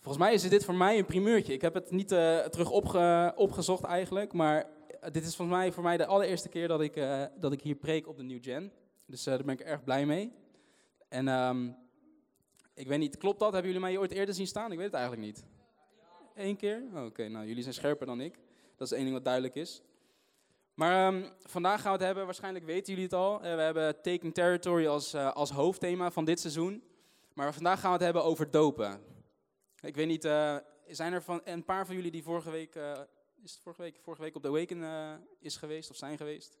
Volgens mij is dit voor mij een primeurtje. Ik heb het niet uh, terug opge opgezocht eigenlijk, maar dit is volgens mij voor mij de allereerste keer dat ik, uh, dat ik hier preek op de New Gen. Dus daar ben ik erg blij mee. En um, ik weet niet, klopt dat? Hebben jullie mij ooit eerder zien staan? Ik weet het eigenlijk niet. Eén keer? Oh, Oké, nou jullie zijn scherper dan ik. Dat is één ding wat duidelijk is. Maar um, vandaag gaan we het hebben, waarschijnlijk weten jullie het al. we hebben Taking Territory als, als hoofdthema van dit seizoen. Maar vandaag gaan we het hebben over dopen. Ik weet niet, uh, zijn er van, een paar van jullie die vorige week, uh, is het vorige week, vorige week op de Awaken uh, is geweest of zijn geweest?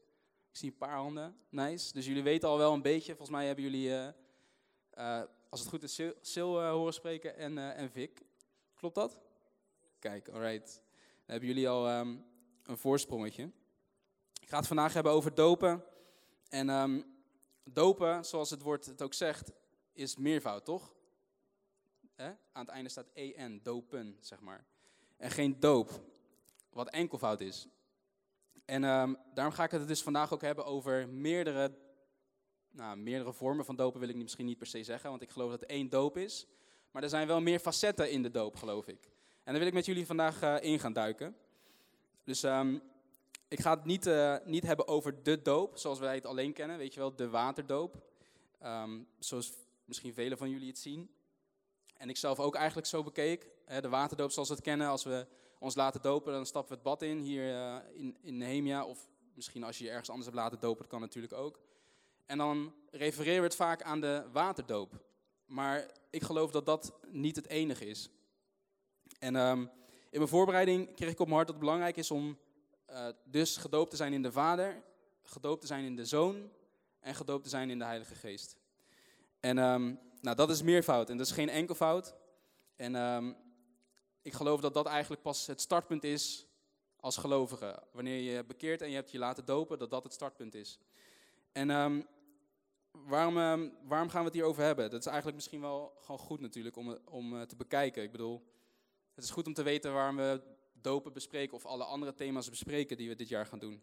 Ik zie een paar handen. Nice. Dus jullie weten al wel een beetje. Volgens mij hebben jullie, als het goed is, Sil, horen spreken en, en Vic. Klopt dat? Kijk, alright. Hebben jullie al um, een voorsprongetje. Ik ga het vandaag hebben over dopen. En um, dopen, zoals het woord het ook zegt, is meervoud, toch? Aan het einde staat en, dopen, zeg maar. En geen doop, wat enkelvoud is. En um, daarom ga ik het dus vandaag ook hebben over meerdere, nou, meerdere vormen van dopen, wil ik misschien niet per se zeggen, want ik geloof dat er één doop is. Maar er zijn wel meer facetten in de doop, geloof ik. En daar wil ik met jullie vandaag uh, in gaan duiken. Dus um, ik ga het niet, uh, niet hebben over de doop, zoals wij het alleen kennen, weet je wel, de waterdoop. Um, zoals misschien velen van jullie het zien. En ik zelf ook eigenlijk zo bekeek. De waterdoop zoals we het kennen, als we ons laten dopen, dan stappen we het bad in hier uh, in, in Nehemia. Of misschien als je je ergens anders hebt laten dopen, dat kan natuurlijk ook. En dan refereren we het vaak aan de waterdoop. Maar ik geloof dat dat niet het enige is. En um, in mijn voorbereiding kreeg ik op mijn hart dat het belangrijk is om uh, dus gedoopt te zijn in de Vader, gedoopt te zijn in de Zoon en gedoopt te zijn in de Heilige Geest. En um, nou, dat is meervoud en dat is geen enkelvoud. En um, ik geloof dat dat eigenlijk pas het startpunt is als gelovige. Wanneer je bekeert en je hebt je laten dopen, dat dat het startpunt is. En um, waarom, um, waarom gaan we het hier over hebben? Dat is eigenlijk misschien wel gewoon goed natuurlijk om, om uh, te bekijken. Ik bedoel, het is goed om te weten waarom we dopen bespreken of alle andere thema's bespreken die we dit jaar gaan doen.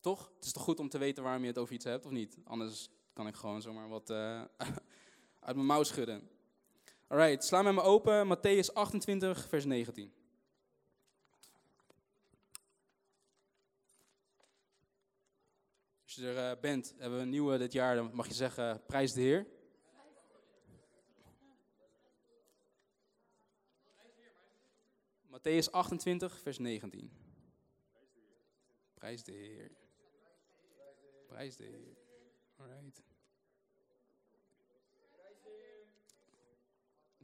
Toch? Het is toch goed om te weten waarom je het over iets hebt of niet? Anders kan ik gewoon zomaar wat uh, uit mijn mouw schudden. Alright, sla met me open, Matthäus 28, vers 19. Als je er uh, bent, hebben we een nieuwe dit jaar, dan mag je zeggen, prijs de Heer. Matthäus 28, vers 19. Prijs de Heer. Prijs de Heer. Alright.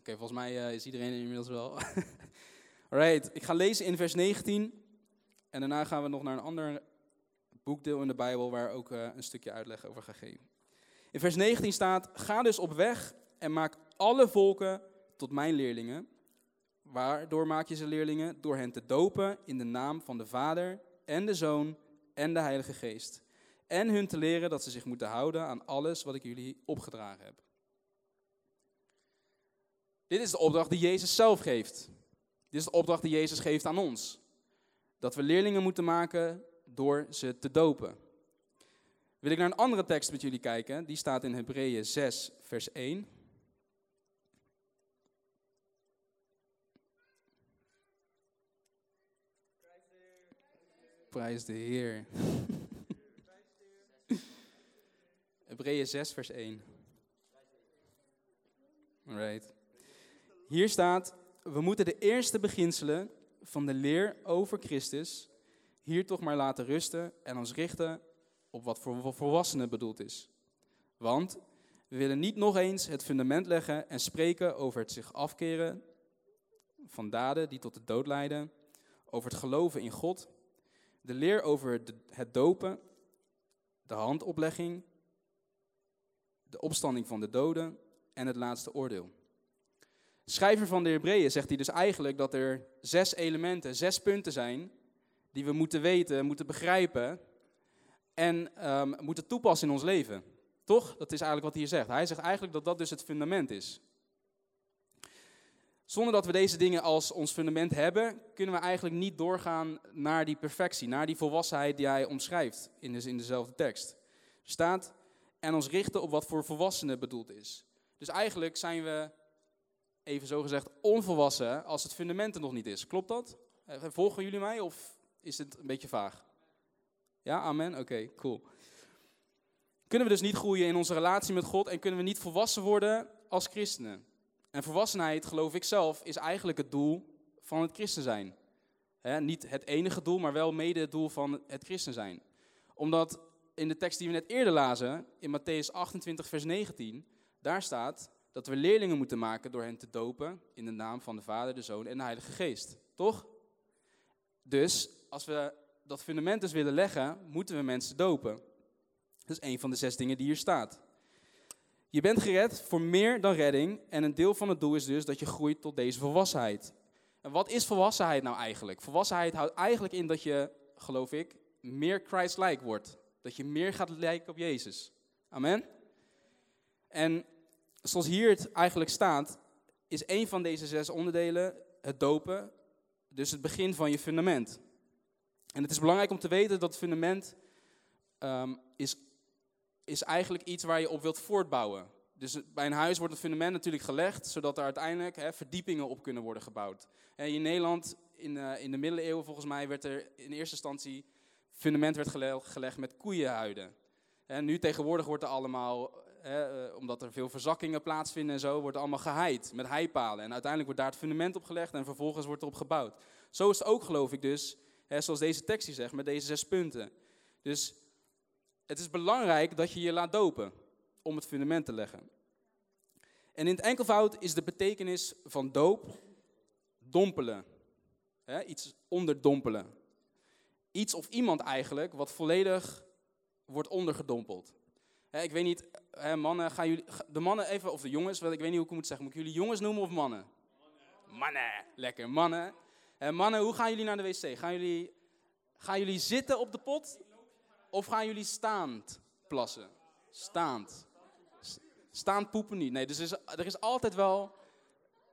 Okay, volgens mij uh, is iedereen inmiddels wel. Alright, ik ga lezen in vers 19. En daarna gaan we nog naar een ander boekdeel in de Bijbel waar ook uh, een stukje uitleg over ga geven. In vers 19 staat: Ga dus op weg en maak alle volken tot mijn leerlingen. Waardoor maak je ze leerlingen? Door hen te dopen in de naam van de Vader en de Zoon en de Heilige Geest. En hun te leren dat ze zich moeten houden aan alles wat ik jullie opgedragen heb. Dit is de opdracht die Jezus zelf geeft. Dit is de opdracht die Jezus geeft aan ons. Dat we leerlingen moeten maken door ze te dopen. Wil ik naar een andere tekst met jullie kijken. Die staat in Hebreeën 6, vers 1. Prijs de Heer. Hebreeën 6, vers 1. Alright. Hier staat, we moeten de eerste beginselen van de leer over Christus hier toch maar laten rusten en ons richten op wat voor volwassenen bedoeld is. Want we willen niet nog eens het fundament leggen en spreken over het zich afkeren van daden die tot de dood leiden, over het geloven in God, de leer over het dopen, de handoplegging, de opstanding van de doden en het laatste oordeel schrijver van de Hebreeën zegt hij dus eigenlijk dat er zes elementen, zes punten zijn die we moeten weten, moeten begrijpen en um, moeten toepassen in ons leven. Toch? Dat is eigenlijk wat hij hier zegt. Hij zegt eigenlijk dat dat dus het fundament is. Zonder dat we deze dingen als ons fundament hebben, kunnen we eigenlijk niet doorgaan naar die perfectie, naar die volwassenheid die hij omschrijft in, in dezelfde tekst. Er staat, en ons richten op wat voor volwassenen bedoeld is. Dus eigenlijk zijn we even zo gezegd, onvolwassen als het fundament er nog niet is. Klopt dat? Eh, volgen jullie mij of is het een beetje vaag? Ja, amen? Oké, cool. Kunnen we dus niet groeien in onze relatie met God en kunnen we niet volwassen worden als christenen? En volwassenheid, geloof ik zelf, is eigenlijk het doel van het christen zijn. niet het enige doel, maar wel mede het doel van het christen zijn. Omdat in de tekst die we net eerder lazen, in Matthäus 28, vers 19, daar staat dat we leerlingen moeten maken door hen te dopen in de naam van de Vader, de Zoon en de Heilige Geest. Toch? Dus als we dat fundament dus willen leggen, moeten we mensen dopen. Dat is een van de zes dingen die hier staat. Je bent gered voor meer dan redding en een deel van het doel is dus dat je groeit tot deze volwassenheid. En wat is volwassenheid nou eigenlijk? Volwassenheid houdt eigenlijk in dat je, geloof ik, meer Christ-like wordt. Dat je meer gaat lijken op Jezus. Amen. En zoals hier het eigenlijk staat, is een van deze zes onderdelen het dopen, dus het begin van je fundament. En het is belangrijk om te weten dat fundament um, is, is eigenlijk iets waar je op wilt voortbouwen. Dus bij een huis wordt het fundament natuurlijk gelegd, zodat er uiteindelijk verdiepingen op kunnen worden gebouwd. En in Nederland, in, uh, in de middeleeuwen volgens mij, werd er in eerste instantie fundament werd gelegd met koeienhuiden. En nu tegenwoordig wordt er allemaal, eh, omdat er veel verzakkingen plaatsvinden en zo, wordt allemaal geheid met heipalen. En uiteindelijk wordt daar het fundament op gelegd en vervolgens wordt erop gebouwd. Zo is het ook, geloof ik dus, hè, zoals deze tekst zegt, met deze zes punten. Dus het is belangrijk dat je je laat dopen om het fundament te leggen. En in het enkelvoud is de betekenis van doop dompelen. Hè, iets onderdompelen iets of iemand eigenlijk wat volledig wordt ondergedompeld. Ik weet niet, mannen, gaan jullie, de mannen even, of de jongens, ik weet niet hoe ik moet zeggen. Moet ik jullie jongens noemen of mannen? Mannen. Lekker, mannen. mannen, hoe gaan jullie naar de wc? Gaan jullie, gaan jullie zitten op de pot? Of gaan jullie staand plassen? Staand. Staand poepen niet. Nee, dus er is, er is altijd wel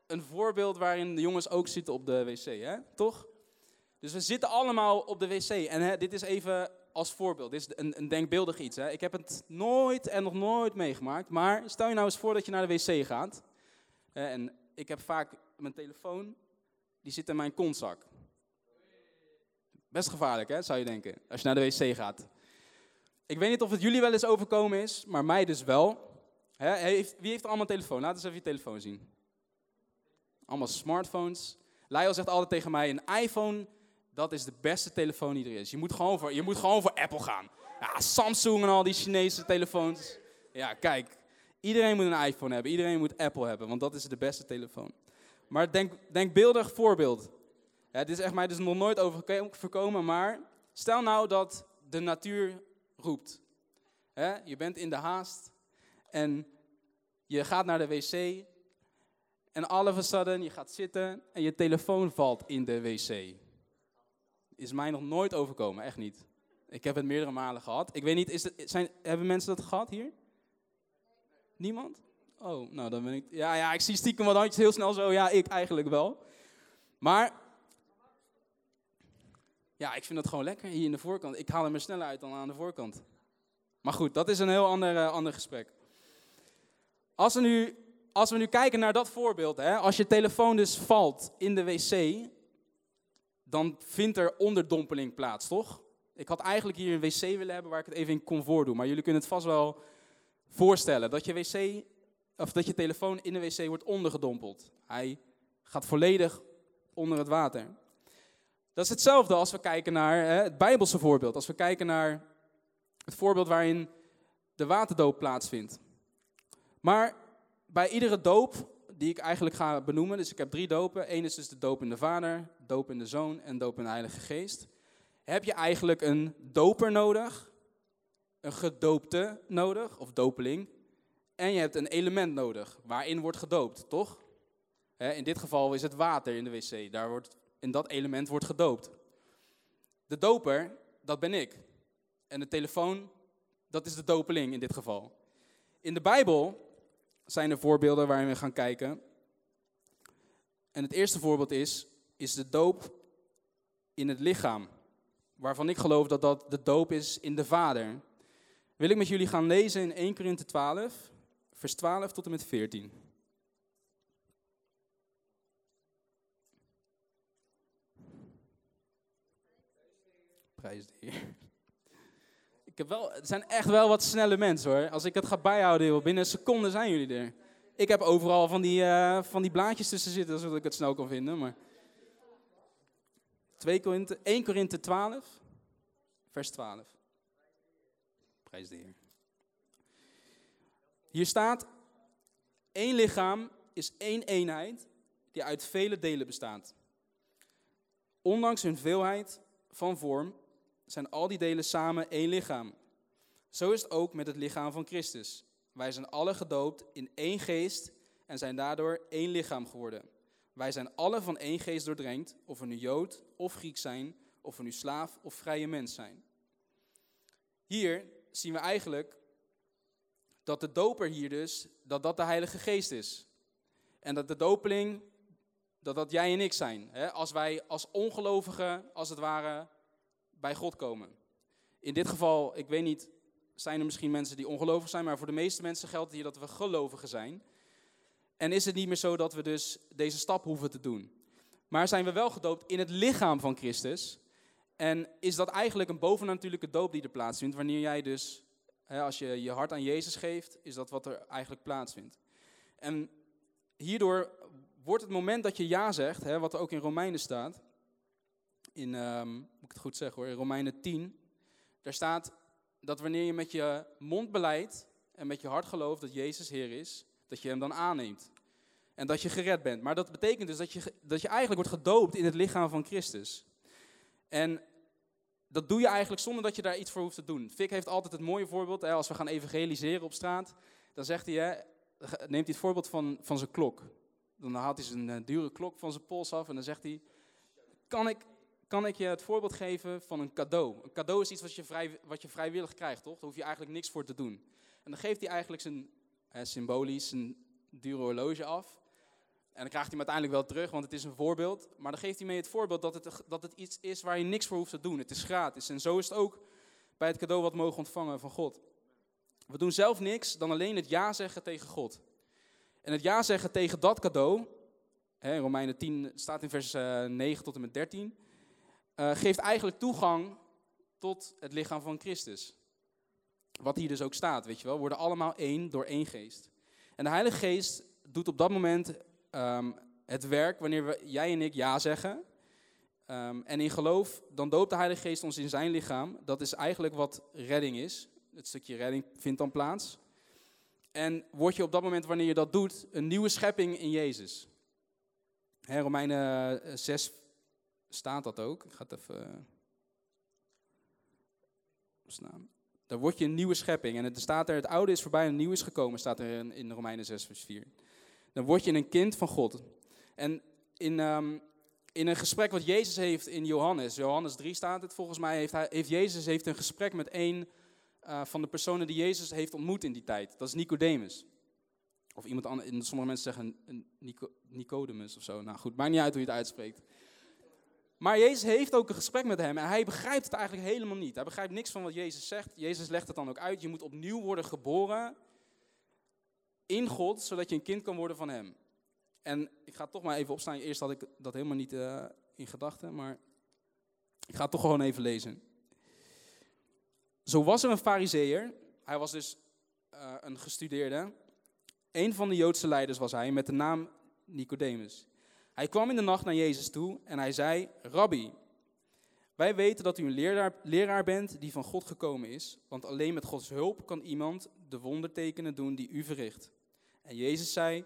een voorbeeld waarin de jongens ook zitten op de wc, hè? Toch? Dus we zitten allemaal op de wc. En hè, dit is even als voorbeeld. Dit is een, een denkbeeldig iets. Hè. Ik heb het nooit en nog nooit meegemaakt. Maar stel je nou eens voor dat je naar de wc gaat. en ik heb vaak mijn telefoon, die zit in mijn kontzak. Best gevaarlijk, hè, zou je denken, als je naar de wc gaat. Ik weet niet of het jullie wel eens overkomen is, maar mij dus wel. heeft, wie heeft allemaal een telefoon? Laat eens even je telefoon zien. Allemaal smartphones. Lyle zegt altijd tegen mij, een iPhone dat is de beste telefoon die er is. Je moet gewoon voor, je moet gewoon voor Apple gaan. Ja, Samsung en al die Chinese telefoons. Ja, kijk. Iedereen moet een iPhone hebben. Iedereen moet Apple hebben, want dat is de beste telefoon. Maar denk, denk beeldig voorbeeld. Ja, dit is echt mij dus nog nooit overkomen, maar stel nou dat de natuur roept. je bent in de haast en je gaat naar de wc en all of a sudden je gaat zitten en je telefoon valt in de wc is mij nog nooit overkomen, echt niet. Ik heb het meerdere malen gehad. Ik weet niet, is het, zijn, hebben mensen dat gehad hier? Niemand? Oh, nou dan ben ik. Ja, ja, ik zie stiekem wat handjes heel snel zo. Ja, ik eigenlijk wel. Maar. Ja, ik vind dat gewoon lekker hier in de voorkant. Ik haal hem er sneller uit dan aan de voorkant. Maar goed, dat is een heel ander, uh, ander gesprek. Als we, nu, als we nu kijken naar dat voorbeeld, hè, als je telefoon dus valt in de wc, dan vindt er onderdompeling plaats, toch? Ik had eigenlijk hier een wc willen hebben waar ik het even in kon voordoen. Maar jullie kunnen het vast wel voorstellen. Dat je, wc, of dat je telefoon in de wc wordt ondergedompeld. Hij gaat volledig onder het water. Dat is hetzelfde als we kijken naar hè, het Bijbelse voorbeeld. Als we kijken naar het voorbeeld waarin de waterdoop plaatsvindt. Maar bij iedere doop die ik eigenlijk ga benoemen. Dus ik heb drie dopen. Eén is dus de doop in de Vader, doop in de Zoon en doop in de Heilige Geest. Heb je eigenlijk een doper nodig, een gedoopte nodig, of dopeling. En je hebt een element nodig, waarin wordt gedoopt, toch? In dit geval is het water in de wc. Daar wordt, in dat element wordt gedoopt. De doper, dat ben ik. En de telefoon, dat is de dopeling in dit geval. In de Bijbel zijn er voorbeelden waarin we gaan kijken. En het eerste voorbeeld is, is de doop in het lichaam. Waarvan ik geloof dat dat de doop is in de Vader. Wil ik met jullie gaan lezen in 1 Korinthe 12, vers 12 tot en met 14. Prijs de Heer. Ik heb wel, het zijn echt wel wat snelle mensen hoor. Als ik het ga bijhouden, binnen een seconde zijn jullie er. Ik heb overal van die, uh, van die blaadjes tussen zitten, zodat ik het snel kan vinden. Maar 2 Korinthe, 1 Korinthe 12, vers 12. Prijs de. Hier staat, één lichaam is één eenheid die uit vele delen bestaat. Ondanks hun veelheid van vorm zijn al die delen samen één lichaam. Zo is het ook met het lichaam van Christus. Wij zijn alle gedoopt in één geest en zijn daardoor één lichaam geworden. Wij zijn alle van één geest doordrenkt, of we nu Jood of Griek zijn, of we nu slaaf of vrije mens zijn. Hier zien we eigenlijk dat de doper hier dus, dat dat de Heilige Geest is. En dat de dopeling, dat dat jij en ik zijn. Als wij als ongelovigen, als het ware, bij God komen. In dit geval, ik weet niet, zijn er misschien mensen die ongelovig zijn, maar voor de meeste mensen geldt hier dat we gelovigen zijn. En is het niet meer zo dat we dus deze stap hoeven te doen. Maar zijn we wel gedoopt in het lichaam van Christus. En is dat eigenlijk een bovennatuurlijke doop die er plaatsvindt, wanneer jij dus, hè, als je je hart aan Jezus geeft, is dat wat er eigenlijk plaatsvindt. En hierdoor wordt het moment dat je ja zegt, hè, wat er ook in Romeinen staat, in, um, moet ik het goed zeggen hoor, in Romeinen 10, daar staat dat wanneer je met je mond beleidt en met je hart gelooft dat Jezus Heer is, dat je hem dan aanneemt. En dat je gered bent. Maar dat betekent dus dat je, dat je eigenlijk wordt gedoopt in het lichaam van Christus. En dat doe je eigenlijk zonder dat je daar iets voor hoeft te doen. Fik heeft altijd het mooie voorbeeld, hè, als we gaan evangeliseren op straat, dan zegt hij, hè, neemt hij het voorbeeld van, van zijn klok. Dan haalt hij zijn uh, dure klok van zijn pols af en dan zegt hij, kan ik, kan ik je het voorbeeld geven van een cadeau. Een cadeau is iets wat je, vrij, wat je vrijwillig krijgt, toch? Daar hoef je eigenlijk niks voor te doen. En dan geeft hij eigenlijk zijn, hè, symbolisch, een dure horloge af. En dan krijgt hij hem uiteindelijk wel terug, want het is een voorbeeld. Maar dan geeft hij mee het voorbeeld dat het, dat het iets is waar je niks voor hoeft te doen. Het is gratis. En zo is het ook bij het cadeau wat we mogen ontvangen van God. We doen zelf niks dan alleen het ja zeggen tegen God. En het ja zeggen tegen dat cadeau, hè, Romeinen 10 staat in vers 9 eh, tot en met 13, eh, geeft eigenlijk toegang tot het lichaam van Christus. Wat hier dus ook staat, weet je wel, worden allemaal één door één geest. En de Heilige Geest doet op dat moment Ehm, het werk wanneer we, jij en ik ja zeggen. Ehm, en in geloof, dan doopt de Heilige Geest ons in zijn lichaam. Dat is eigenlijk wat redding is. Het stukje redding vindt dan plaats. En word je op dat moment, wanneer je dat doet, een nieuwe schepping in Jezus. Romeinen 6 eh, staat dat ook. Ik ga het even. Dan word je een nieuwe schepping. En het staat er, het oude is voorbij en het nieuwe is gekomen, staat er in, in Romeinen 6 vers 4 dan word je een kind van God. En in, um, in een gesprek wat Jezus heeft in Johannes, Johannes 3 staat het volgens mij, heeft, hij, heeft Jezus heeft een gesprek met een uh, van de personen die Jezus heeft ontmoet in die tijd. Dat is Nicodemus. Of iemand anders, sommige mensen zeggen Nico, Nicodemus of zo. Nou goed, maakt niet uit hoe je het uitspreekt. Maar Jezus heeft ook een gesprek met hem en hij begrijpt het eigenlijk helemaal niet. Hij begrijpt niks van wat Jezus zegt. Jezus legt het dan ook uit. Je moet opnieuw worden geboren in God, zodat je een kind kan worden van Hem. En ik ga toch maar even opstaan. Eerst had ik dat helemaal niet uh, in gedachten, maar ik ga het toch gewoon even lezen. Zo was er een fariseer, hij was dus uh, een gestudeerde. Een van de Joodse leiders was hij, met de naam Nicodemus. Hij kwam in de nacht naar Jezus toe en hij zei, Rabbi, wij weten dat u een leraar, bent die van God gekomen is, want alleen met Gods hulp kan iemand de wondertekenen doen die u verricht. En Jezus zei,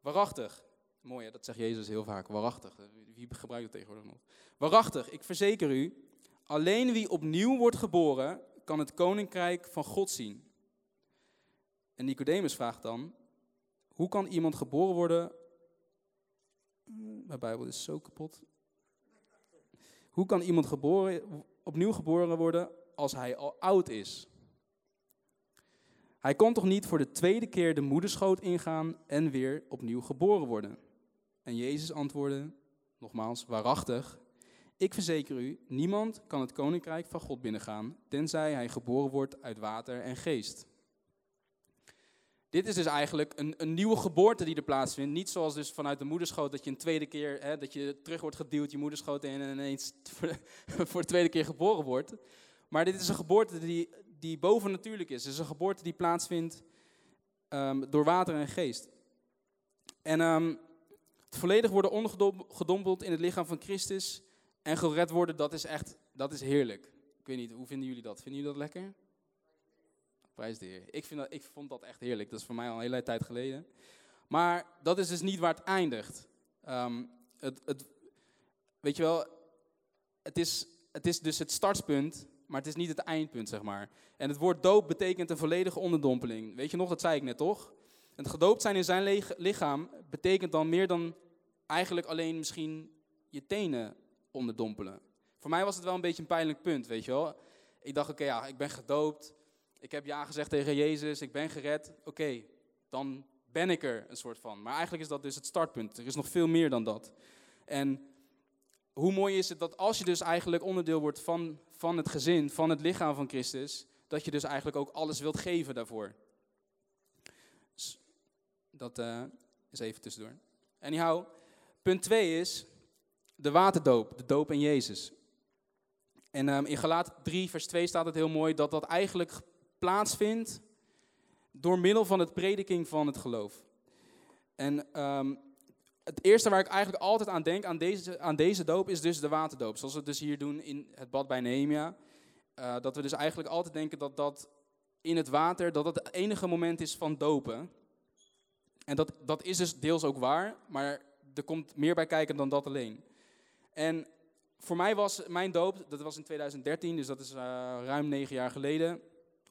waarachtig. Mooi, dat zegt Jezus heel vaak, waarachtig. Wie gebruikt het tegenwoordig nog? Waarachtig, ik verzeker u, alleen wie opnieuw wordt geboren, kan het koninkrijk van God zien. En Nicodemus vraagt dan, hoe kan iemand geboren worden? Mijn Bijbel is zo kapot. Hoe kan iemand geboren, opnieuw geboren worden als hij al oud is? Hij kon toch niet voor de tweede keer de moederschoot ingaan en weer opnieuw geboren worden? En Jezus antwoordde, nogmaals, waarachtig, ik verzeker u, niemand kan het koninkrijk van God binnengaan, tenzij hij geboren wordt uit water en geest. Dit is dus eigenlijk een, een nieuwe geboorte die er plaatsvindt. Niet zoals dus vanuit de moederschoot dat je een tweede keer, hè, dat je terug wordt geduwd, je moederschoot in en ineens voor de, voor de tweede keer geboren wordt. Maar dit is een geboorte die, die bovennatuurlijk is. Het is een geboorte die plaatsvindt um, door water en geest. En um, het volledig worden ondergedompeld in het lichaam van Christus en gered worden, dat is echt, dat is heerlijk. Ik weet niet, hoe vinden jullie dat? Vinden jullie dat lekker? Ik, vind dat, ik vond dat echt heerlijk. Dat is voor mij al een hele tijd geleden. Maar dat is dus niet waar het eindigt. Um, het, het, weet je wel, het is, het is dus het startpunt, maar het is niet het eindpunt, zeg maar. En het woord doop betekent een volledige onderdompeling. Weet je nog, dat zei ik net toch? Het gedoopt zijn in zijn lichaam betekent dan meer dan eigenlijk alleen misschien je tenen onderdompelen. Voor mij was het wel een beetje een pijnlijk punt, weet je wel. Ik dacht, oké, ja, ik ben gedoopt. Ik heb ja gezegd tegen Jezus, ik ben gered. Oké, dan ben ik er een soort van. Maar eigenlijk is dat dus het startpunt. Er is nog veel meer dan dat. En hoe mooi is het dat als je dus eigenlijk onderdeel wordt van, van het gezin, van het lichaam van Christus, dat je dus eigenlijk ook alles wilt geven daarvoor. Dat uh, is even tussendoor. Anyhow, punt 2 is de waterdoop, de doop in Jezus. En um, in Galaat 3, vers 2 staat het heel mooi dat dat eigenlijk plaatsvindt door middel van het prediking van het geloof. En um, het eerste waar ik eigenlijk altijd aan denk, aan deze, aan deze doop, is dus de waterdoop. Zoals we het dus hier doen in het bad bij Nehemia. Uh, dat we dus eigenlijk altijd denken dat dat in het water, dat dat het enige moment is van dopen. En dat, dat is dus deels ook waar, maar er komt meer bij kijken dan dat alleen. En voor mij was mijn doop, dat was in 2013, dus dat is uh, ruim negen jaar geleden.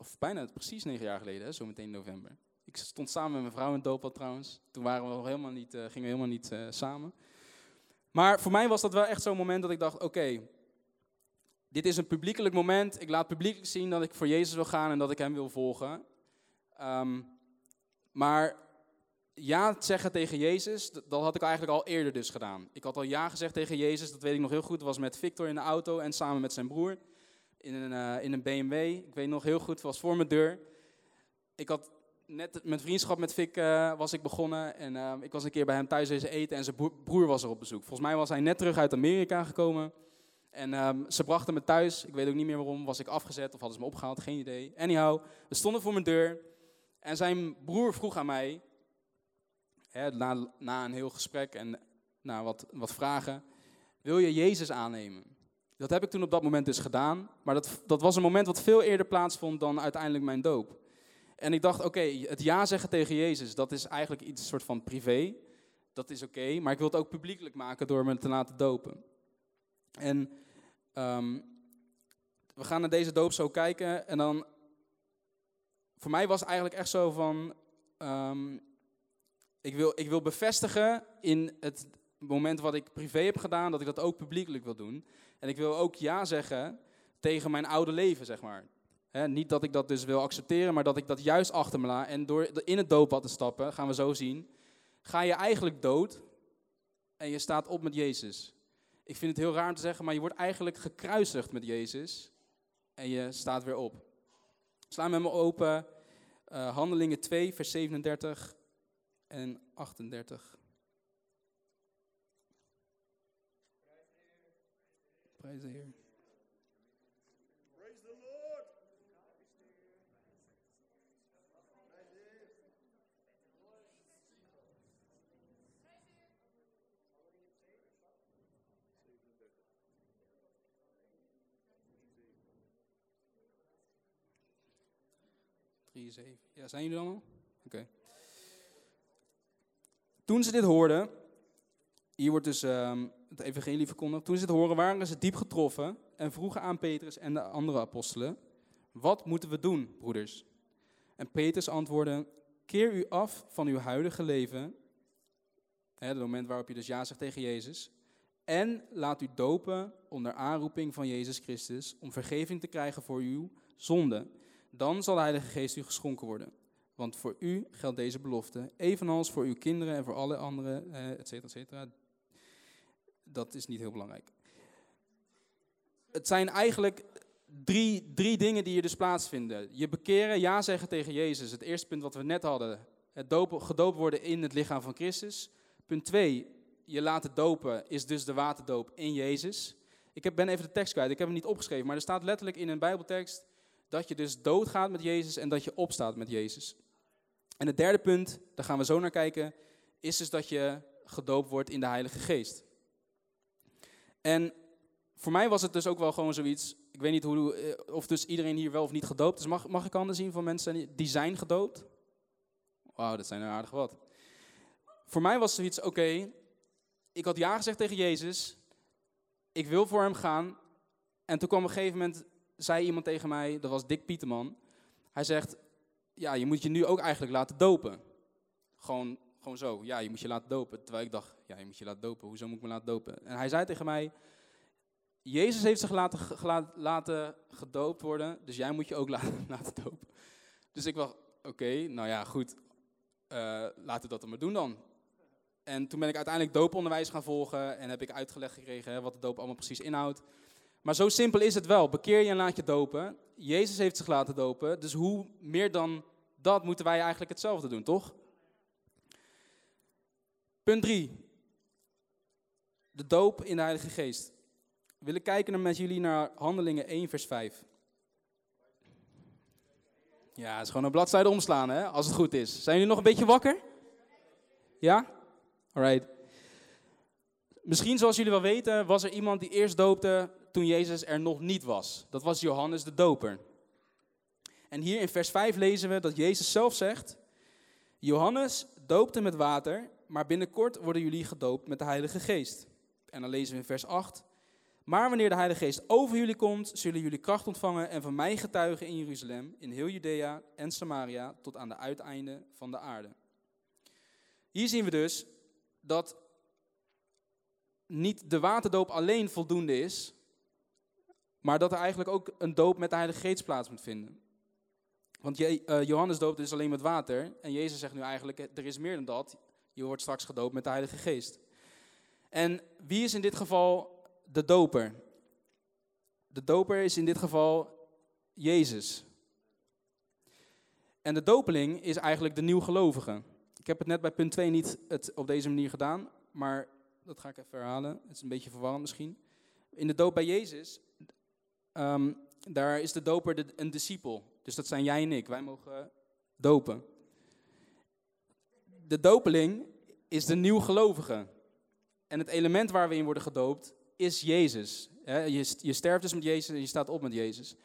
Of bijna precies negen jaar geleden, zo meteen in november. Ik stond samen met mijn vrouw in doopbad trouwens. Toen waren we nog helemaal niet, uh, gingen we helemaal niet uh, samen. Maar voor mij was dat wel echt zo'n moment dat ik dacht, oké, dit is een publiekelijk moment. Ik laat publiekelijk zien dat ik voor Jezus wil gaan en dat ik hem wil volgen. Um, maar ja zeggen tegen Jezus, dat had ik eigenlijk al eerder dus gedaan. Ik had al ja gezegd tegen Jezus, dat weet ik nog heel goed. Dat was met Victor in de auto en samen met zijn broer in een, uh, in een BMW. Ik weet nog heel goed, was voor mijn deur. Ik had net mijn vriendschap met Vic uh, was ik begonnen. En uh, ik was een keer bij hem thuis wezen eten en zijn broer was er op bezoek. Volgens mij was hij net terug uit Amerika gekomen. En um, ze brachten me thuis. Ik weet ook niet meer waarom. Was ik afgezet of hadden ze me opgehaald? Geen idee. Anyhow, we stonden voor mijn deur. En zijn broer vroeg aan mij, hè, na, na een heel gesprek en na wat, wat vragen, wil je Jezus aannemen? Dat heb ik toen op dat moment dus gedaan. Maar dat, dat was een moment wat veel eerder plaatsvond dan uiteindelijk mijn doop. En ik dacht, oké, het ja zeggen tegen Jezus, dat is eigenlijk iets soort van privé. Dat is oké, maar ik wil het ook publiekelijk maken door me te laten dopen. En um, we gaan naar deze doop zo kijken. En dan, voor mij was het eigenlijk echt zo van, um, ik, wil, ik wil bevestigen in het moment wat ik privé heb gedaan, dat ik dat ook publiekelijk wil doen. En ik wil ook ja zeggen tegen mijn oude leven, zeg maar. niet dat ik dat dus wil accepteren, maar dat ik dat juist achter me laat. En door in het doopbad te stappen, gaan we zo zien, ga je eigenlijk dood en je staat op met Jezus. Ik vind het heel raar om te zeggen, maar je wordt eigenlijk gekruisigd met Jezus en je staat weer op. Sla met me open, uh, Handelingen 2, vers 37 en 38. Prijs de Heer. Praise the Lord. 3, 7. Ja, zijn jullie allemaal? Oké. Toen ze dit hoorden, hier wordt dus um, het evangelie verkondigd. Toen ze dit horen, waren ze diep getroffen en vroegen aan Petrus en de andere apostelen: Wat moeten we doen, broeders? En Petrus antwoordde: Keer u af van uw huidige leven, het moment waarop je dus ja zegt tegen Jezus, en laat u dopen onder aanroeping van Jezus Christus om vergeving te krijgen voor uw zonde. Dan zal de Heilige Geest u geschonken worden. Want voor u geldt deze belofte, evenals voor uw kinderen en voor alle anderen, et cetera, et cetera. Dat is niet heel belangrijk. Het zijn eigenlijk drie, drie dingen die hier dus plaatsvinden. Je bekeren, ja zeggen tegen Jezus. Het eerste punt wat we net hadden. Het gedoopt worden in het lichaam van Christus. Punt 2, je laten dopen is dus de waterdoop in Jezus. Ik heb, ben even de tekst kwijt, ik heb hem niet opgeschreven, maar er staat letterlijk in een Bijbeltekst dat je dus doodgaat met Jezus en dat je opstaat met Jezus. En het derde punt, daar gaan we zo naar kijken, is dus dat je gedoopt wordt in de Heilige Geest. En voor mij was het dus ook wel gewoon zoiets, ik weet niet hoe, eh, of dus iedereen hier wel of niet gedoopt is. Mag, mag ik handen zien van mensen die zijn gedoopt? Wauw, dat zijn er aardig wat. Voor mij was zoiets, oké, ik had ja gezegd tegen Jezus, ik wil voor hem gaan. En toen kwam op een gegeven moment, zei iemand tegen mij, dat was Dick Pieterman. Hij zegt, ja, je moet je nu ook eigenlijk laten dopen. Gewoon, zo, ja, je moet je laten dopen. Terwijl ik dacht, ja, je moet je laten dopen, hoezo moet ik me laten dopen? En hij zei tegen mij, Jezus heeft zich laten, laten gedoopt worden, dus jij moet je ook laten, laten dopen. Dus ik dacht, oké, nou ja, goed, uh, laten we dat dan maar doen dan. En toen ben ik uiteindelijk dooponderwijs gaan volgen en heb ik uitgelegd gekregen hè, wat de doop allemaal precies inhoudt. Maar zo simpel is het wel. Bekeer je en laat je dopen. Jezus heeft zich laten dopen, dus hoe meer dan dat moeten wij eigenlijk hetzelfde doen, toch? Punt 3. De doop in de Heilige Geest. We willen kijken met jullie naar Handelingen 1, vers 5. Ja, het is gewoon een bladzijde omslaan, hè, als het goed is. Zijn jullie nog een beetje wakker? Ja? Alright. Misschien zoals jullie wel weten, was er iemand die eerst doopte toen Jezus er nog niet was. Dat was Johannes de Doper. En hier in vers 5 lezen we dat Jezus zelf zegt: Johannes doopte met water, maar binnenkort worden jullie gedoopt met de Heilige Geest. En dan lezen we in vers 8: Maar wanneer de Heilige Geest over jullie komt, zullen jullie kracht ontvangen en van mij getuigen in Jeruzalem, in heel Judea en Samaria, tot aan de uiteinden van de aarde. Hier zien we dus dat niet de waterdoop alleen voldoende is, maar dat er eigenlijk ook een doop met de Heilige Geest plaats moet vinden. Want je, uh, Johannes doopt dus alleen met water. En Jezus zegt nu eigenlijk, er is meer dan dat. Je wordt straks gedoopt met de Heilige Geest. En wie is in dit geval de doper? De doper is in dit geval Jezus. En de dopeling is eigenlijk de nieuwgelovige. Ik heb het net bij punt 2 niet het op deze manier gedaan, maar dat ga ik even herhalen. Het is een beetje verwarrend misschien. In de doop bij Jezus, um, daar is de doper de, een discipel. Dus dat zijn jij en ik. Wij mogen dopen. De dopeling is de nieuwgelovige. En het element waar we in worden gedoopt is Jezus. Je, sterft dus met Jezus en je staat op met Jezus.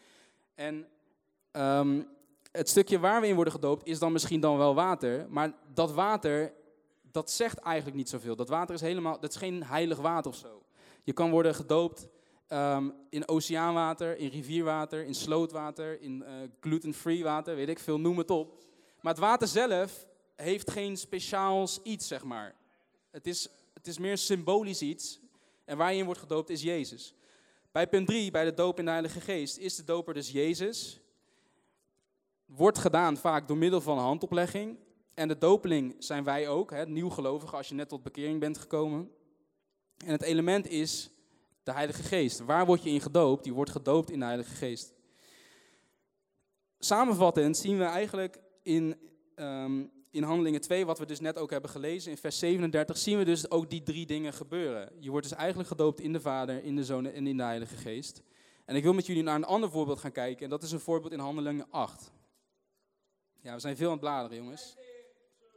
En um, het stukje waar we in worden gedoopt is dan misschien dan wel water. Maar dat water, dat zegt eigenlijk niet zoveel. Dat water is helemaal, dat is geen heilig water of zo. Je kan worden gedoopt um, in oceaanwater, in rivierwater, in slootwater, in uh, gluten-free water, weet ik veel, noem het op. Maar het water zelf heeft geen speciaals iets, zeg maar. Het is, het is meer symbolisch iets. En waar je in wordt gedoopt is Jezus. Bij punt 3, bij de doop in de Heilige Geest, is de doper dus Jezus wordt gedaan vaak door middel van handoplegging. En de dopeling zijn wij ook, hè, nieuwgelovigen, als je net tot bekering bent gekomen. En het element is de Heilige Geest. Waar word je in gedoopt? Je wordt gedoopt in de Heilige Geest. Samenvattend zien we eigenlijk in, um, in Handelingen 2, wat we dus net ook hebben gelezen, in vers 37, zien we dus ook die drie dingen gebeuren. Je wordt dus eigenlijk gedoopt in de Vader, in de Zoon en in de Heilige Geest. En ik wil met jullie naar een ander voorbeeld gaan kijken, en dat is een voorbeeld in Handelingen 8. Ja, we zijn veel aan het bladeren, jongens.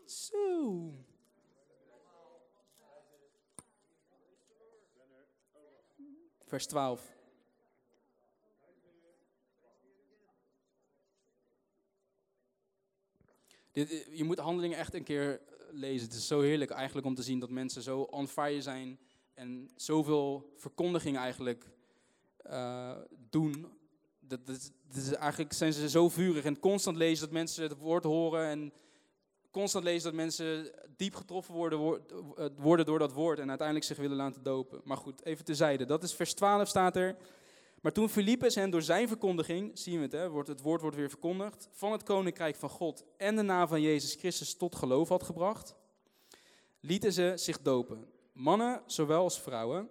Zo. Vers 12. Dit, je moet handelingen echt een keer lezen. Het is zo heerlijk eigenlijk om te zien dat mensen zo on fire zijn en zoveel verkondiging eigenlijk uh, doen dat, dat, is, eigenlijk zijn ze zo vurig en constant lezen dat mensen het woord horen en constant lezen dat mensen diep getroffen worden, eh, worden door dat woord en uiteindelijk zich willen laten dopen. Maar goed, even tezijde. Dat is vers 12 staat er. Maar toen Filippus hen door zijn verkondiging, zien we het, hè, wordt, het woord wordt weer verkondigd, van het koninkrijk van God en de naam van Jezus Christus tot geloof had gebracht, lieten ze zich dopen. Mannen zowel als vrouwen.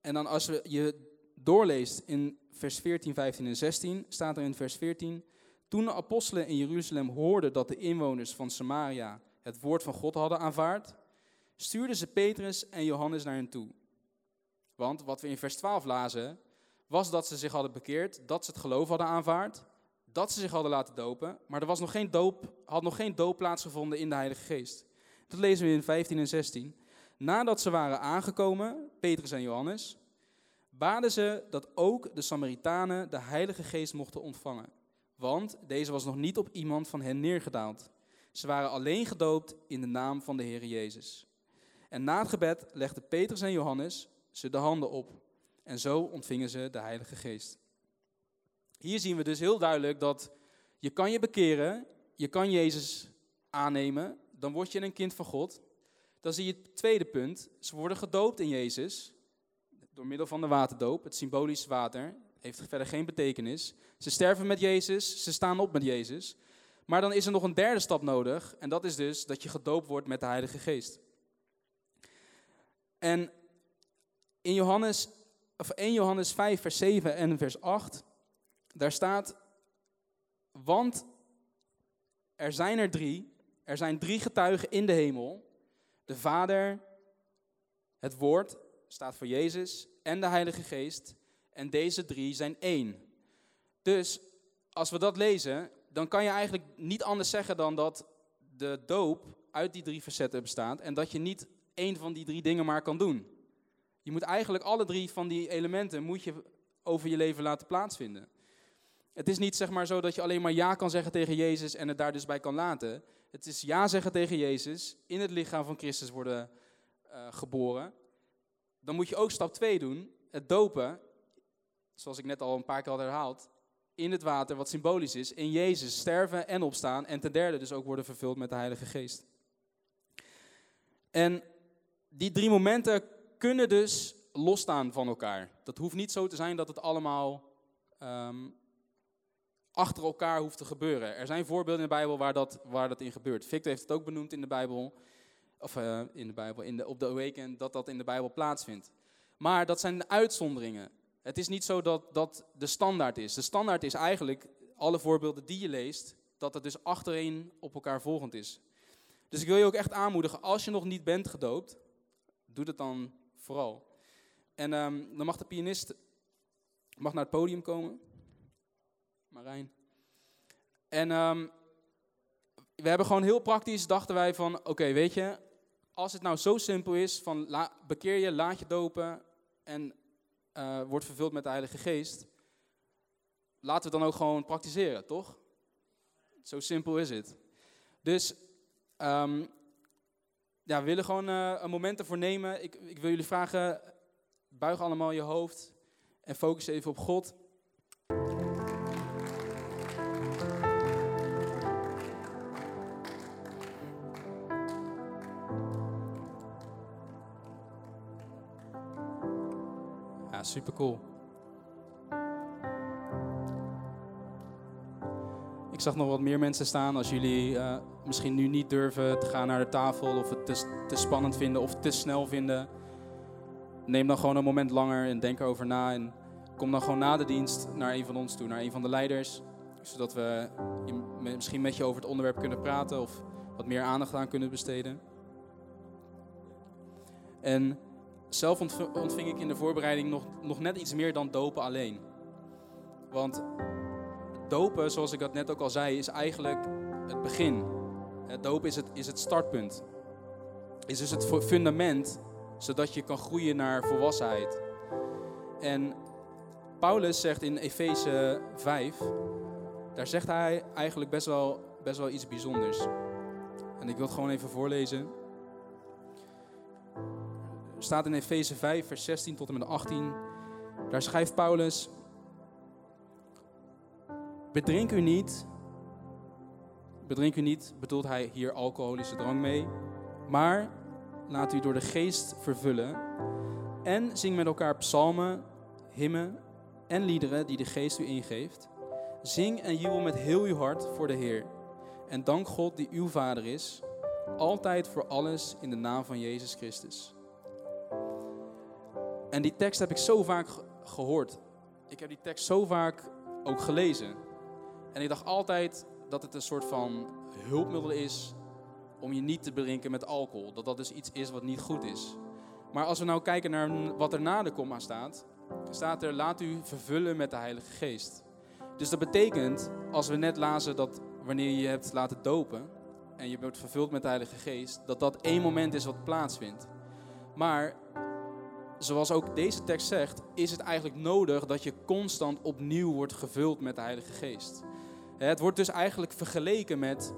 En dan als je doorleest in vers 14, 15 en 16 staat er in vers 14. Toen de apostelen in Jeruzalem hoorden dat de inwoners van Samaria het woord van God hadden aanvaard, stuurden ze Petrus en Johannes naar hen toe. Want wat we in vers 12 lazen, was dat ze zich hadden bekeerd, dat ze het geloof hadden aanvaard, dat ze zich hadden laten dopen, maar er was nog geen doop, had nog geen doop plaatsgevonden in de Heilige Geest. Dat lezen we in 15 en 16. Nadat ze waren aangekomen, Petrus en Johannes, baden ze dat ook de Samaritanen de Heilige Geest mochten ontvangen. Want deze was nog niet op iemand van hen neergedaald. Ze waren alleen gedoopt in de naam van de Heer Jezus. En na het gebed legden Petrus en Johannes ze de handen op. En zo ontvingen ze de Heilige Geest. Hier zien we dus heel duidelijk dat je kan je bekeren, je kan Jezus aannemen, dan word je een kind van God. Dan zie je het tweede punt, ze worden gedoopt in Jezus door middel van de waterdoop, het symbolisch water, heeft verder geen betekenis. Ze sterven met Jezus, ze staan op met Jezus. Maar dan is er nog een derde stap nodig en dat is dus dat je gedoopt wordt met de Heilige Geest. En in Johannes, of 1 Johannes 5, vers 7 en vers 8, daar staat, want er zijn er drie, er zijn drie getuigen in de hemel. De Vader, het Woord, staat voor Jezus, en de Heilige Geest. En deze drie zijn één. Dus als we dat lezen, dan kan je eigenlijk niet anders zeggen dan dat de doop uit die drie facetten bestaat en dat je niet één van die drie dingen maar kan doen. Je moet eigenlijk alle drie van die elementen moet je over je leven laten plaatsvinden. Het is niet zeg maar zo dat je alleen maar ja kan zeggen tegen Jezus en het daar dus bij kan laten. Het is ja zeggen tegen Jezus, in het lichaam van Christus worden uh, geboren. Dan moet je ook stap 2 doen, het dopen, zoals ik net al een paar keer had herhaald, in het water, wat symbolisch is, in Jezus sterven en opstaan. En ten derde dus ook worden vervuld met de Heilige Geest. En die drie momenten kunnen dus losstaan van elkaar. Dat hoeft niet zo te zijn dat het allemaal um, achter elkaar hoeft te gebeuren. Er zijn voorbeelden in de Bijbel waar dat, waar dat in gebeurt. Victor heeft het ook benoemd in de Bijbel, of uh, in de Bijbel, in de, op de Awaken, dat dat in de Bijbel plaatsvindt. Maar dat zijn de uitzonderingen. Het is niet zo dat dat de standaard is. De standaard is eigenlijk, alle voorbeelden die je leest, dat het dus achterin op elkaar volgend is. Dus ik wil je ook echt aanmoedigen, als je nog niet bent gedoopt, doe het dan vooral. En um, dan mag de pianist mag naar het podium komen. Marijn. En um, we hebben gewoon heel praktisch, dachten wij van, oké, weet je, als het nou zo simpel is van bekeer je, laat je dopen en uh, wordt vervuld met de Heilige Geest, laten we dan ook gewoon praktiseren, toch? Zo simpel is het. Dus um, ja, we willen gewoon uh, een moment ervoor nemen. Ik, ik wil jullie vragen, buig allemaal je hoofd en focus even op God. Ja, super cool. Ik zag nog wat meer mensen staan. Als jullie uh, misschien nu niet durven te gaan naar de tafel of het te, te, spannend vinden of te snel vinden, neem dan gewoon een moment langer en denk erover na. En kom dan gewoon na de dienst naar een van ons toe, naar een van de leiders. Zodat we misschien met je over het onderwerp kunnen praten of wat meer aandacht aan kunnen besteden. En zelf ontving ik in de voorbereiding nog, nog net iets meer dan dopen alleen. Want dopen, zoals ik dat net ook al zei, is eigenlijk het begin. Dopen is het, is het startpunt. Is dus het fundament, zodat je kan groeien naar volwassenheid. En Paulus zegt in Efeze 5, daar zegt hij eigenlijk best wel, best wel iets bijzonders. En ik wil het gewoon even voorlezen. Er staat in Efeze 5, vers 16 tot en met 18. Daar schrijft Paulus: Bedrink u niet. Bedrink u niet, bedoelt hij hier alcoholische drank mee. Maar laat u door de geest vervullen. En zing met elkaar psalmen, hymnen en liederen die de geest u ingeeft. Zing en jubel met heel uw hart voor de Heer. En dank God die uw Vader is, altijd voor alles in de naam van Jezus Christus. En die tekst heb ik zo vaak gehoord. Ik heb die tekst zo vaak ook gelezen. En ik dacht altijd dat het een soort van hulpmiddel is om je niet te bedrinken met alcohol. Dat dat dus iets is wat niet goed is. Maar als we nou kijken naar wat er na de komma staat, staat er laat u vervullen met de Heilige Geest. Dus dat betekent, als we net lazen dat wanneer je hebt laten dopen en je wordt vervuld met de Heilige Geest, dat dat één moment is wat plaatsvindt. Maar zoals ook deze tekst zegt, is het eigenlijk nodig dat je constant opnieuw wordt gevuld met de Heilige Geest. Het wordt dus eigenlijk vergeleken met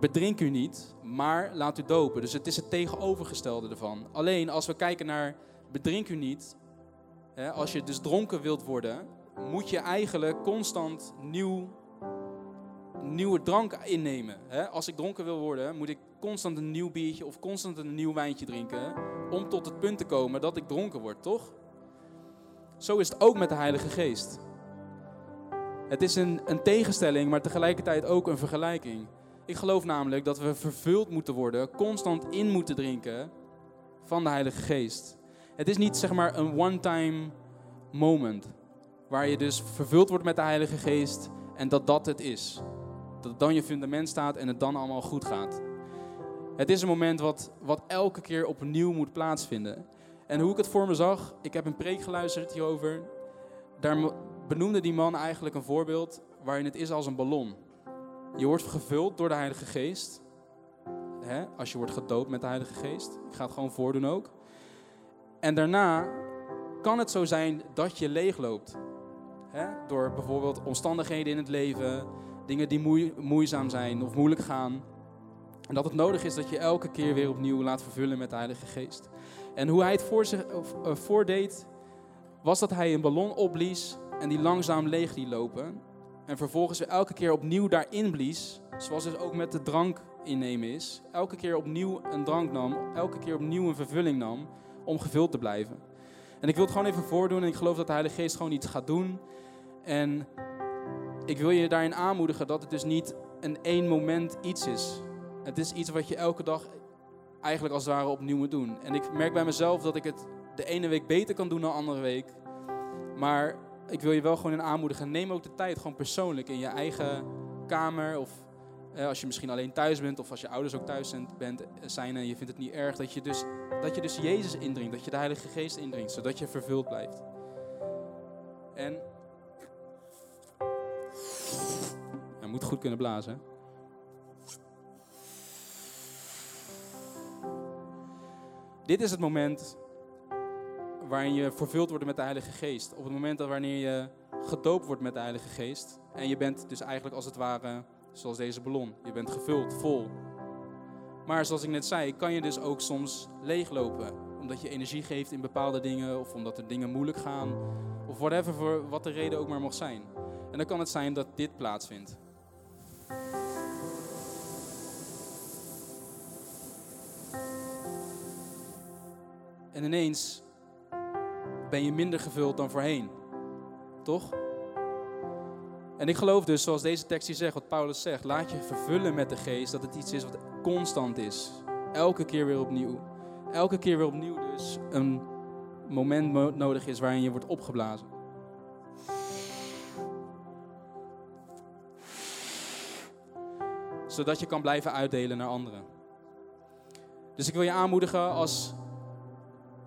bedrink u niet, maar laat u dopen. Dus het is het tegenovergestelde ervan. Alleen als we kijken naar bedrink u niet, als je dus dronken wilt worden, moet je eigenlijk constant nieuw, nieuwe drank innemen. Als ik dronken wil worden, moet ik constant een nieuw biertje of constant een nieuw wijntje drinken om tot het punt te komen dat ik dronken word, toch? Zo is het ook met de Heilige Geest. Het is een, een tegenstelling, maar tegelijkertijd ook een vergelijking. Ik geloof namelijk dat we vervuld moeten worden, constant in moeten drinken van de Heilige Geest. Het is niet zeg maar een one-time moment, waar je dus vervuld wordt met de Heilige Geest en dat dat het is. Dat dan je fundament staat en het dan allemaal goed gaat. Het is een moment wat, wat elke keer opnieuw moet plaatsvinden. En hoe ik het voor me zag, ik heb een preek geluisterd hierover. Benoemde die man eigenlijk een voorbeeld waarin het is als een ballon. Je wordt gevuld door de Heilige Geest. Hè, als je wordt gedoopt met de Heilige Geest. Ik ga het gewoon voordoen ook. En daarna kan het zo zijn dat je leegloopt. Hè, door bijvoorbeeld omstandigheden in het leven, dingen die moeizaam zijn of moeilijk gaan. En dat het nodig is dat je elke keer weer opnieuw laat vervullen met de Heilige Geest. En hoe hij het voor zich, uh, voordeed, was dat hij een ballon opblies en die langzaam leeg liet lopen. En vervolgens weer elke keer opnieuw daarin blies, zoals het ook met de drank innemen is. Elke keer opnieuw een drank nam, elke keer opnieuw een vervulling nam om gevuld te blijven. En ik wil het gewoon even voordoen en ik geloof dat de Heilige Geest gewoon iets gaat doen. En ik wil je daarin aanmoedigen dat het dus niet een één moment iets is. Het is iets wat je elke dag eigenlijk als het ware opnieuw moet doen. En ik merk bij mezelf dat ik het de ene week beter kan doen dan de andere week. Maar ik wil je wel gewoon in aanmoedigen. Neem ook de tijd gewoon persoonlijk in je eigen kamer. Of eh, als je misschien alleen thuis bent. Of als je ouders ook thuis bent, eh, zijn en je vindt het niet erg. Dat je, dus, dat je dus Jezus indringt. Dat je de Heilige Geest indringt. Zodat je vervuld blijft. En... Je moet goed kunnen blazen. Dit is het moment waarin je vervuld wordt met de Heilige Geest. Op het moment dat wanneer je gedoopt wordt met de Heilige Geest. En je bent dus eigenlijk als het ware zoals deze ballon. Je bent gevuld, vol. Maar zoals ik net zei, kan je dus ook soms leeglopen. Omdat je energie geeft in bepaalde dingen. Of omdat er dingen moeilijk gaan. Of whatever, voor wat de reden ook maar mocht zijn. En dan kan het zijn dat dit plaatsvindt. En ineens ben je minder gevuld dan voorheen. Toch? En ik geloof dus, zoals deze tekst hier zegt, wat Paulus zegt, laat je vervullen met de geest, dat het iets is wat constant is. Elke keer weer opnieuw. Elke keer weer opnieuw dus een moment nodig is waarin je wordt opgeblazen. Zodat je kan blijven uitdelen naar anderen. Dus ik wil je aanmoedigen als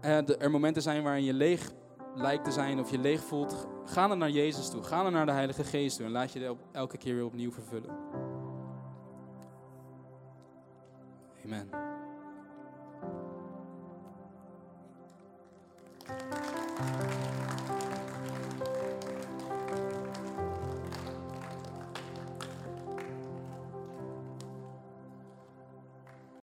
er momenten zijn waarin je leeg lijkt te zijn of je leeg voelt, ga dan naar Jezus toe. Ga dan naar de Heilige Geest toe en laat je elke keer weer opnieuw vervullen. Amen.